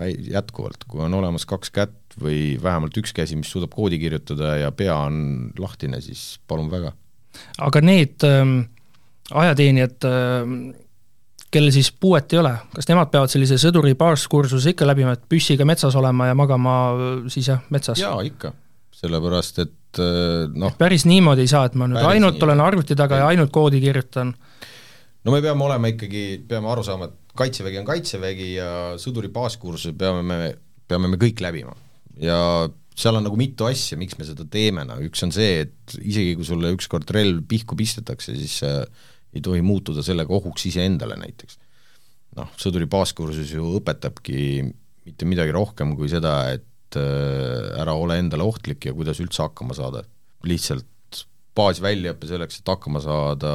jätkuvalt, kui on olemas kaks kätt või vähemalt üks käsi, mis suudab koodi kirjutada ja pea on lahtine, siis palun väga. aga need ähm, ajateenijad ähm, kellel siis puuet ei ole, kas nemad peavad sellise sõduri baaskursuse ikka läbima, et püssiga metsas olema ja magama äh, siis jah, metsas? jaa, ikka, sellepärast et äh, noh päris niimoodi ei saa, et ma nüüd ainult nii, olen arvuti taga ja ainult koodi kirjutan no me peame olema ikkagi, peame aru saama, et Kaitsevägi on Kaitsevägi ja sõduri baaskursuse peame me, peame me kõik läbima. ja seal on nagu mitu asja, miks me seda teeme, no üks on see, et isegi kui sulle ükskord relv pihku pistetakse, siis äh, ei tohi muutuda sellega ohuks iseendale näiteks. noh, sõduri baaskursus ju õpetabki mitte midagi rohkem kui seda, et äh, ära ole endale ohtlik ja kuidas üldse hakkama saada. lihtsalt baasväljaõppe selleks, et hakkama saada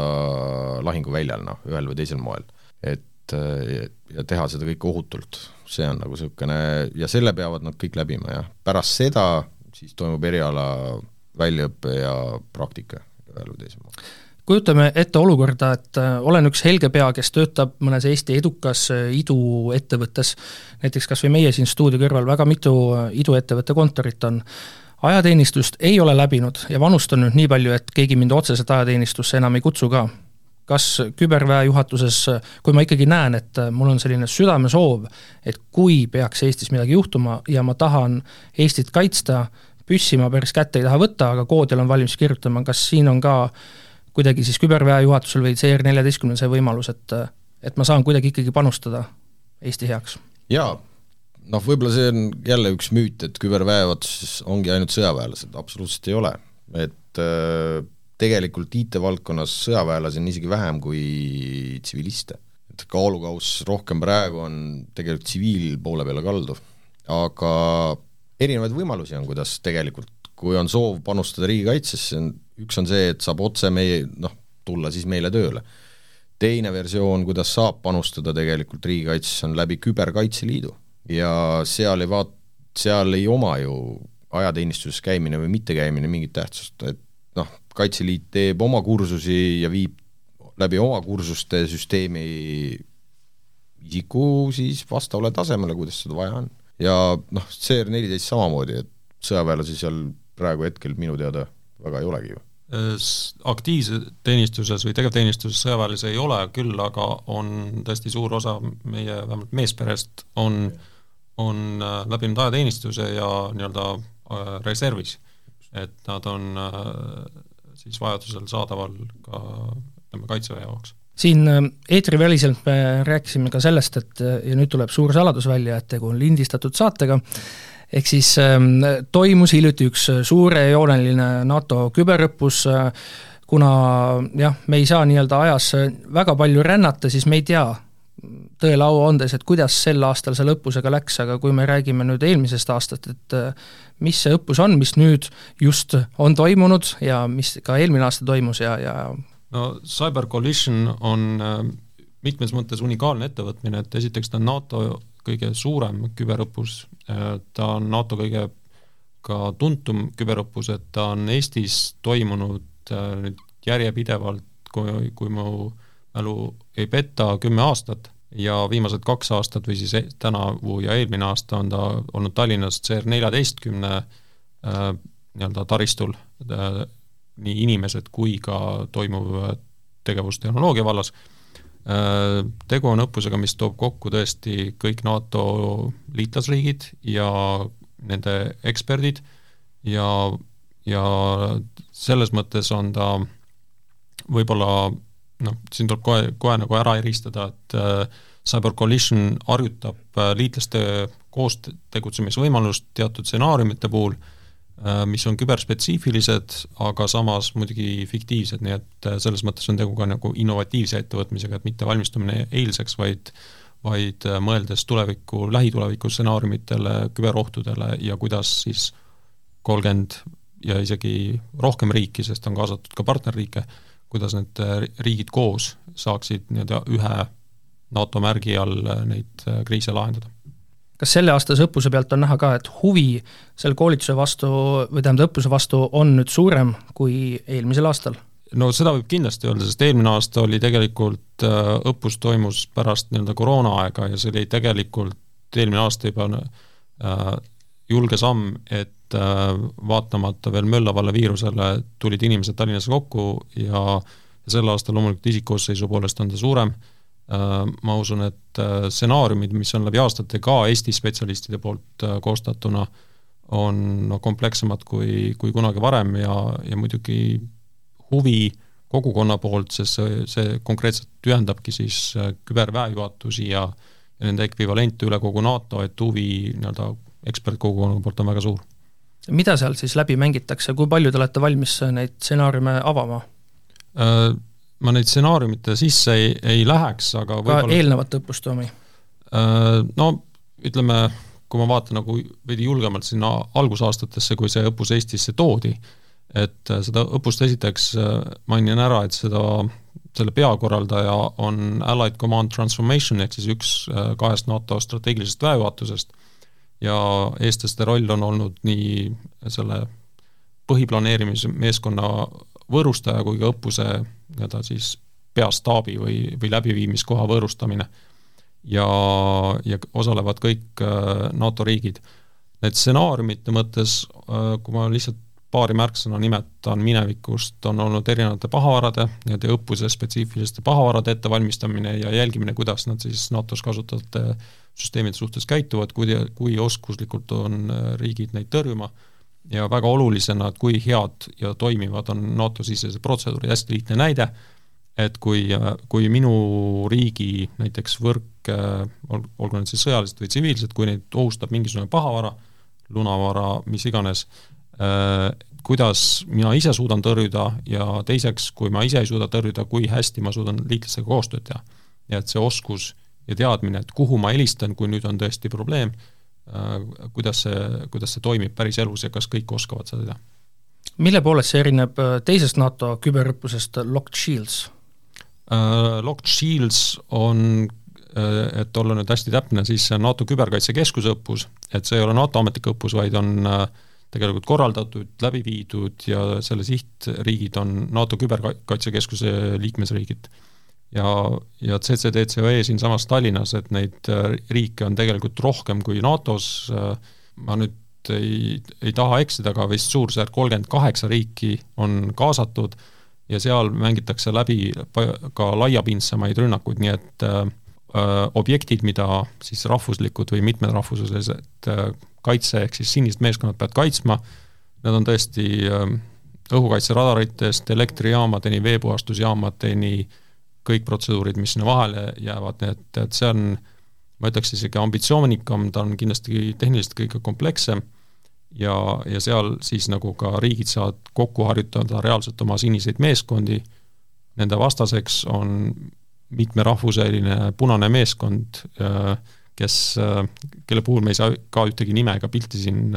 lahinguväljal, noh, ühel või teisel moel. et ja teha seda kõike ohutult, see on nagu niisugune, ja selle peavad nad kõik läbima, jah. pärast seda siis toimub eriala väljaõpe ja praktika ühel või teisel moel kujutame ette olukorda, et äh, olen üks helge pea, kes töötab mõnes Eesti edukas äh, iduettevõttes, näiteks kas või meie siin stuudio kõrval väga mitu iduettevõtte kontorit on, ajateenistust ei ole läbinud ja vanustanud nii palju, et keegi mind otseselt ajateenistusse enam ei kutsu ka. kas küberväe juhatuses, kui ma ikkagi näen, et mul on selline südamesoov, et kui peaks Eestis midagi juhtuma ja ma tahan Eestit kaitsta, püssi ma päris kätte ei taha võtta, aga koodi olen valmis kirjutama, kas siin on ka kuidagi siis küberväe juhatusel või CR14-l see võimalus, et et ma saan kuidagi ikkagi panustada Eesti heaks? jaa noh, võib-olla see on jälle üks müüt, et küberväejuhatuses ongi ainult sõjaväelased, absoluutselt ei ole. et äh, tegelikult IT-valdkonnas sõjaväelasi on isegi vähem kui tsiviliste. et kaalukauss rohkem praegu on tegelikult tsiviilpoole peale kaldu. aga erinevaid võimalusi on, kuidas tegelikult, kui on soov panustada riigikaitsesse, üks on see, et saab otse meie, noh, tulla siis meile tööle. teine versioon, kuidas saab panustada tegelikult riigikaitsesse, on läbi Küberkaitseliidu ja seal ei vaat-, seal ei oma ju ajateenistuses käimine või mittekäimine mingit tähtsust, et noh, Kaitseliit teeb oma kursusi ja viib läbi oma kursuste süsteemi isiku siis vastavale tasemele, kuidas seda vaja on. ja noh, CR14 samamoodi, et sõjaväelasi seal praegu hetkel minu teada väga ei olegi ju aktiivses teenistuses või tegevteenistuses sõjaväelisi ei ole, küll aga on tõesti suur osa meie vähemalt meesperest on, on äh, läbinud ajateenistuse ja nii-öelda äh, reservis. et nad on äh, siis vajadusel saadaval ka ütleme, Kaitseväe jaoks siin eetriväliselt me rääkisime ka sellest, et ja nüüd tuleb suur saladus välja, et tegu on lindistatud saatega, ehk siis ähm, toimus hiljuti üks suurejooneline NATO küberõppus, kuna jah, me ei saa nii-öelda ajas väga palju rännata, siis me ei tea, tõele au andes, et kuidas sel aastal selle õppusega läks, aga kui me räägime nüüd eelmisest aastast, et äh, mis see õppus on, mis nüüd just on toimunud ja mis ka eelmine aasta toimus ja, ja no Cyber Coalition on äh, mitmes mõttes unikaalne ettevõtmine, et esiteks ta on NATO kõige suurem küberõppus, äh, ta on NATO kõige ka tuntum küberõppus, et ta on Eestis toimunud nüüd järjepidevalt, kui, kui mu mälu ei peta, kümme aastat ja viimased kaks aastat või siis e-, tänavu ja eelmine aasta on ta olnud Tallinnas CR neljateistkümne äh, nii-öelda taristul äh,, nii inimesed kui ka toimuv tegevus tehnoloogia vallas äh,. Tegu on õppusega, mis toob kokku tõesti kõik NATO liitlasriigid ja nende eksperdid ja, ja selles mõttes on ta võib-olla noh, siin tuleb kohe, kohe nagu ära eristada, et äh, Cyber Coalition harjutab äh, liitlaste koos tegutsemisvõimalust teatud stsenaariumite puhul äh,, mis on küberspetsiifilised, aga samas muidugi fiktiivsed, nii et äh, selles mõttes on tegu ka nagu innovatiivse ettevõtmisega, et mitte valmistumine eilseks, vaid vaid äh, mõeldes tuleviku, lähituleviku stsenaariumitele, küberohtudele ja kuidas siis kolmkümmend ja isegi rohkem riiki, sest on kaasatud ka partnerriike, kuidas need äh, riigid koos saaksid nii-öelda ühe NATO märgi all äh, neid äh, kriise lahendada. kas selle aastase õppuse pealt on näha ka, et huvi selle koolituse vastu või tähendab, õppuse vastu on nüüd suurem kui eelmisel aastal? no seda võib kindlasti öelda, sest eelmine aasta oli tegelikult, õppus toimus pärast nii-öelda koroonaaega ja see oli tegelikult eelmine aasta juba äh, julge samm, et et äh, vaatamata veel möllavale viirusele tulid inimesed Tallinnasse kokku ja, ja sel aastal loomulikult isikkoosseisu poolest on ta suurem, äh, ma usun, et äh, stsenaariumid, mis on läbi aastate ka Eesti spetsialistide poolt koostatuna, on noh, komplekssemad kui, kui kunagi varem ja, ja muidugi huvi kogukonna poolt, sest see, see konkreetselt ühendabki siis küberväejuhatusi ja ja nende ekvivalente üle kogu NATO, et huvi nii-öelda ekspertkogukonna poolt on väga suur mida seal siis läbi mängitakse, kui palju te olete valmis neid stsenaariume avama? Äh, ma neid stsenaariumite sisse ei, ei läheks, aga ka eelnevate õppuste omi? Äh, no ütleme, kui ma vaatan nagu veidi julgemalt sinna algusaastatesse, kui see õppus Eestisse toodi, et äh, seda õppust esiteks mainin ära, et seda, selle peakorraldaja on Allied Command Transformation ehk siis üks kahest NATO strateegilisest väejuhatusest ja eestlaste roll on olnud nii selle põhiplaneerimismeeskonna võõrustaja kui ka õppuse nii-öelda siis peastaabi või, või läbiviimiskoha võõrustamine. ja, ja osalevad kõik äh, NATO riigid. Need stsenaariumite mõttes, äh, kui ma lihtsalt paari märksõna nimetan minevikust, on olnud erinevate pahavarade, nii-öelda õppuse spetsiifiliste pahavarade ettevalmistamine ja jälgimine, kuidas nad siis NATO-s kasutatavate süsteemide suhtes käituvad, kui, kui oskuslikult on äh, riigid neid tõrjuma. Ja väga olulisena, et kui head ja toimivad on NATO-sisesed protseduurid, hästi lihtne näide, et kui, äh, kui minu riigi näiteks võrk, äh, olgu need siis sõjalised või tsiviilsed, kui neid ohustab mingisugune pahavara, lunavara, mis iganes, kuidas mina ise suudan tõrjuda ja teiseks, kui ma ise ei suuda tõrjuda, kui hästi ma suudan liitlastega koostööd teha. ja et see oskus ja teadmine, et kuhu ma helistan, kui nüüd on tõesti probleem, äh, kuidas see, kuidas see toimib päriselus ja kas kõik oskavad seda teha. mille poolest see erineb äh, teisest NATO küberõppusest Locked Shields? Locked Shields on et olla nüüd hästi täpne, siis see on NATO Küberkaitsekeskuse õppus, et see ei ole NATO ametlik õppus, vaid on tegelikult korraldatud, läbi viidud ja selle sihtriigid on NATO Küberkaitsekeskuse liikmesriigid. Ja, ja CCDCOE siinsamas Tallinnas, et neid äh, riike on tegelikult rohkem kui NATO-s, äh, ma nüüd ei, ei taha eksida, aga vist suurusjärk kolmkümmend kaheksa riiki on kaasatud ja seal mängitakse läbi ka laiapindsemaid rünnakuid, nii et äh, objektid, mida siis rahvuslikud või mitmerahvuslised äh, kaitse ehk siis sinised meeskonnad peavad kaitsma, need on tõesti äh, õhukaitseradaritest elektrijaamadeni, veepuhastusjaamadeni, kõik protseduurid, mis sinna vahele jäävad, nii et, et see on ma ütleks isegi ambitsioonikam, ta on kindlasti tehniliselt kõige komplekssem ja, ja seal siis nagu ka riigid saavad kokku harjutada reaalselt oma siniseid meeskondi, nende vastaseks on mitmerahvuseline punane meeskond, kes, kelle puhul me ei saa ka ühtegi nime ega pilti siin,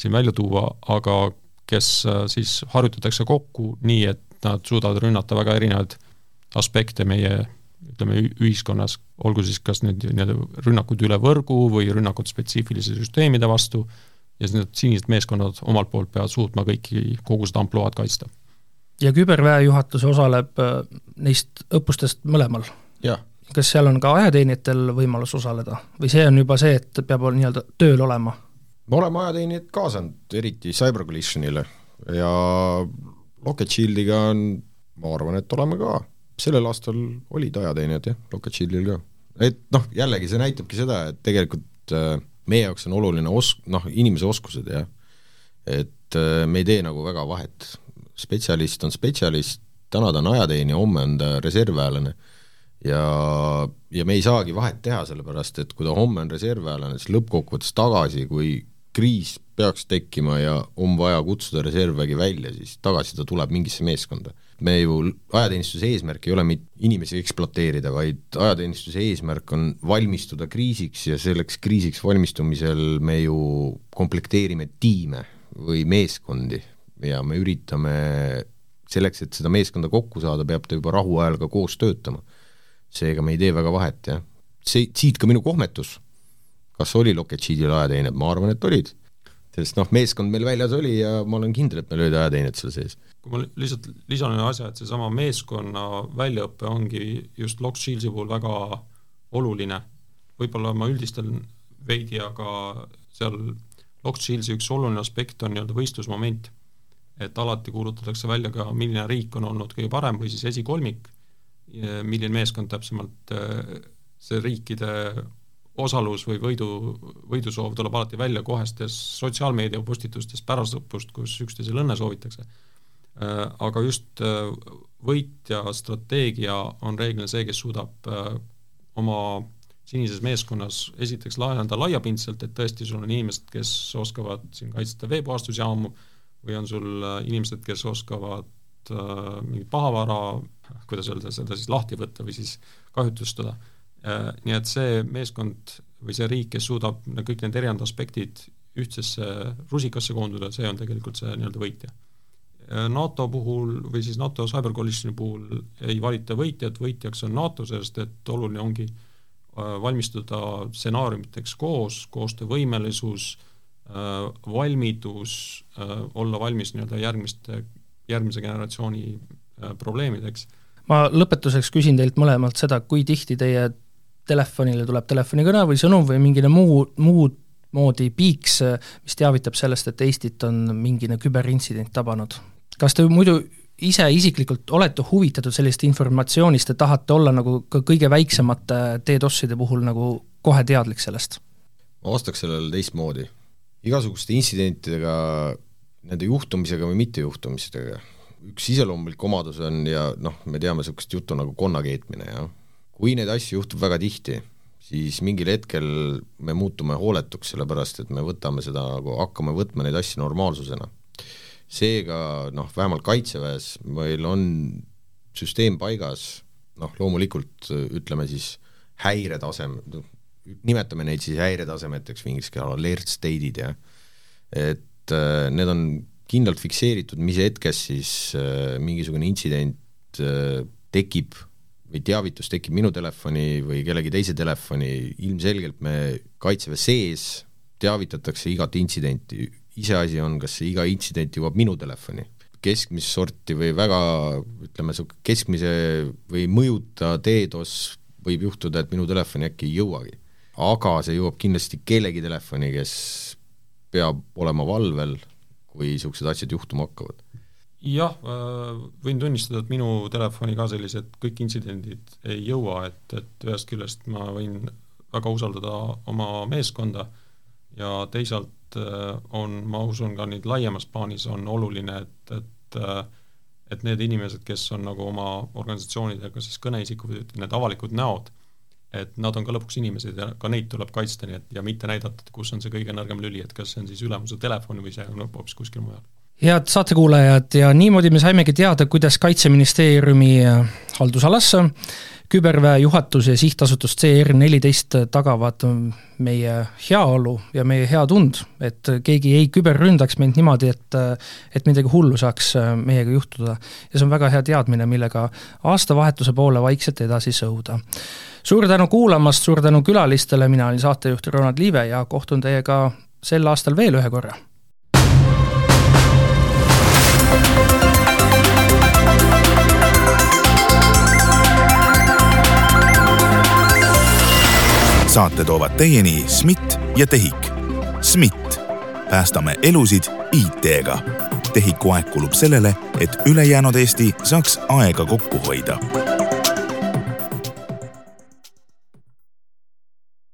siin välja tuua, aga kes siis harjutatakse kokku nii, et nad suudavad rünnata väga erinevaid aspekte meie ütleme, ühiskonnas, olgu siis kas need nii-öelda rünnakud üle võrgu või rünnakud spetsiifiliste süsteemide vastu, ja siis need sinised meeskonnad omalt poolt peavad suutma kõiki, kogu seda ampluaad kaitsta. ja küberväejuhatus osaleb äh, neist õppustest mõlemal? Kas seal on ka ajateenijatel võimalus osaleda? Või see on juba see, et peab nii-öelda tööl olema? me oleme ajateenijad kaasanud, eriti Cyber Collisionile ja Rocket Shieldiga on, ma arvan, et oleme ka. Sellel aastal olid ajateenijad jah, Rocket Shieldil ka. et noh, jällegi see näitabki seda, et tegelikult äh, meie jaoks on oluline os-, noh, inimese oskused jah, et äh, me ei tee nagu väga vahet, spetsialist on spetsialist, täna ta on ajateenija, homme on ta reservväelane ja, ja me ei saagi vahet teha, sellepärast et kui ta homme on reservväelane, siis lõppkokkuvõttes tagasi, kui kriis peaks tekkima ja on vaja kutsuda reservvägi välja, siis tagasi ta tuleb mingisse meeskonda me ju, ajateenistuse eesmärk ei ole mitte inimesi ekspluateerida, vaid ajateenistuse eesmärk on valmistuda kriisiks ja selleks kriisiks valmistumisel me ju komplekteerime tiime või meeskondi ja me üritame selleks, et seda meeskonda kokku saada, peab ta juba rahuajal ka koos töötama. Seega me ei tee väga vahet, jah. see, siit ka minu kohmetus. kas oli Loketšiidil ajateenijad, ma arvan, et olid sest noh, meeskond meil väljas oli ja ma olen kindel, et meil olid ajateenijad seal sees. kui ma lihtsalt lisan ühe asja, et seesama meeskonna väljaõpe ongi just Lock Shieldsi puhul väga oluline, võib-olla ma üldistan veidi, aga seal Lock Shieldsi üks oluline aspekt on nii-öelda võistlusmoment. et alati kuulutatakse välja ka, milline riik on olnud kõige parem või siis esikolmik, milline meeskond täpsemalt, see riikide osalus või võidu, võidusoov tuleb alati välja kohestes sotsiaalmeedia postitustes pärast õppust, kus üksteisele õnne soovitakse. Äh, aga just äh, võitja strateegia on reeglina see, kes suudab äh, oma sinises meeskonnas esiteks laenada laiapindselt, et tõesti sul on inimesed, kes oskavad siin kaitsta veepuhastusjaamu või on sul inimesed, kes oskavad mingit pahavara, kuidas öelda, seda siis lahti võtta või siis kahjutustada Äh, nii et see meeskond või see riik, kes suudab kõik need erinevad aspektid ühtsesse rusikasse koonduda, see on tegelikult see nii-öelda võitja. Äh, NATO puhul või siis NATO Cyber Coalitioni puhul ei valita võitjat, võitjaks on NATO, sest et oluline ongi äh, valmistuda stsenaariumiteks koos, koostöövõimelisus, valmidus olla valmis nii-öelda järgmiste, järgmise generatsiooni probleemideks ma lõpetuseks küsin teilt mõlemalt seda, kui tihti teie telefonile tuleb telefonikõne või sõnum või mingine muu, muud moodi piiks, mis teavitab sellest, et Eestit on mingine küberintsident tabanud. kas te muidu ise isiklikult olete huvitatud sellisest informatsioonist ja tahate olla nagu ka kõige väiksemate DDoS-ide puhul nagu kohe teadlik sellest? ma vastaks sellele teistmoodi. igasuguste intsidentidega, nende juhtumisega või mittejuhtumistega, üks iseloomulik omadus on ja noh, me teame niisugust juttu nagu konna keetmine, jah. kui neid asju juhtub väga tihti, siis mingil hetkel me muutume hooletuks, sellepärast et me võtame seda nagu, hakkame võtma neid asju normaalsusena. seega noh, vähemalt Kaitseväes meil on süsteem paigas, noh loomulikult ütleme siis häiretasem, nimetame neid siis häiretasemeteks või inglise keeles alert state'id, jah, et äh, need on kindlalt fikseeritud, mis hetkest siis äh, mingisugune intsident äh, tekib või teavitus tekib minu telefoni või kellegi teise telefoni, ilmselgelt me Kaitseväe sees teavitatakse igat intsidenti, iseasi on, kas see iga intsident jõuab minu telefoni, keskmist sorti või väga ütleme, keskmise või mõjuta DDoS võib juhtuda, et minu telefoni äkki ei jõuagi. aga see jõuab kindlasti kellegi telefoni, kes peab olema valvel, kui niisugused asjad juhtuma hakkavad? jah, võin tunnistada, et minu telefoni ka sellised kõik intsidendid ei jõua, et, et ühest küljest ma võin väga usaldada oma meeskonda ja teisalt on, ma usun ka nüüd laiemas plaanis on oluline, et, et et need inimesed, kes on nagu oma organisatsioonidega siis kõneisikud, need avalikud näod, et nad on ka lõpuks inimesed ja ka neid tuleb kaitsta, nii et ja mitte näidata, et kus on see kõige nõrgem lüli, et kas see on siis ülemuse telefon või see on hoopis kuskil mujal head saatekuulajad ja niimoodi me saimegi teada, kuidas Kaitseministeeriumi äh, haldusalas küberväe juhatus ja sihtasutus CR14 tagavad meie heaolu ja meie hea tund, et keegi ei küberründaks meid niimoodi, et et midagi hullu saaks meiega juhtuda. ja see on väga hea teadmine, millega aastavahetuse poole vaikselt edasi sõuda. Suur tänu kuulamast, suur tänu külalistele, mina olin saatejuht Ronald Liive ja kohtun teiega sel aastal veel ühe korra saate toovad teieni SMIT ja TEHIK. SMIT, päästame elusid IT-ga. TEHIK-u aeg kulub sellele, et ülejäänud Eesti saaks aega kokku hoida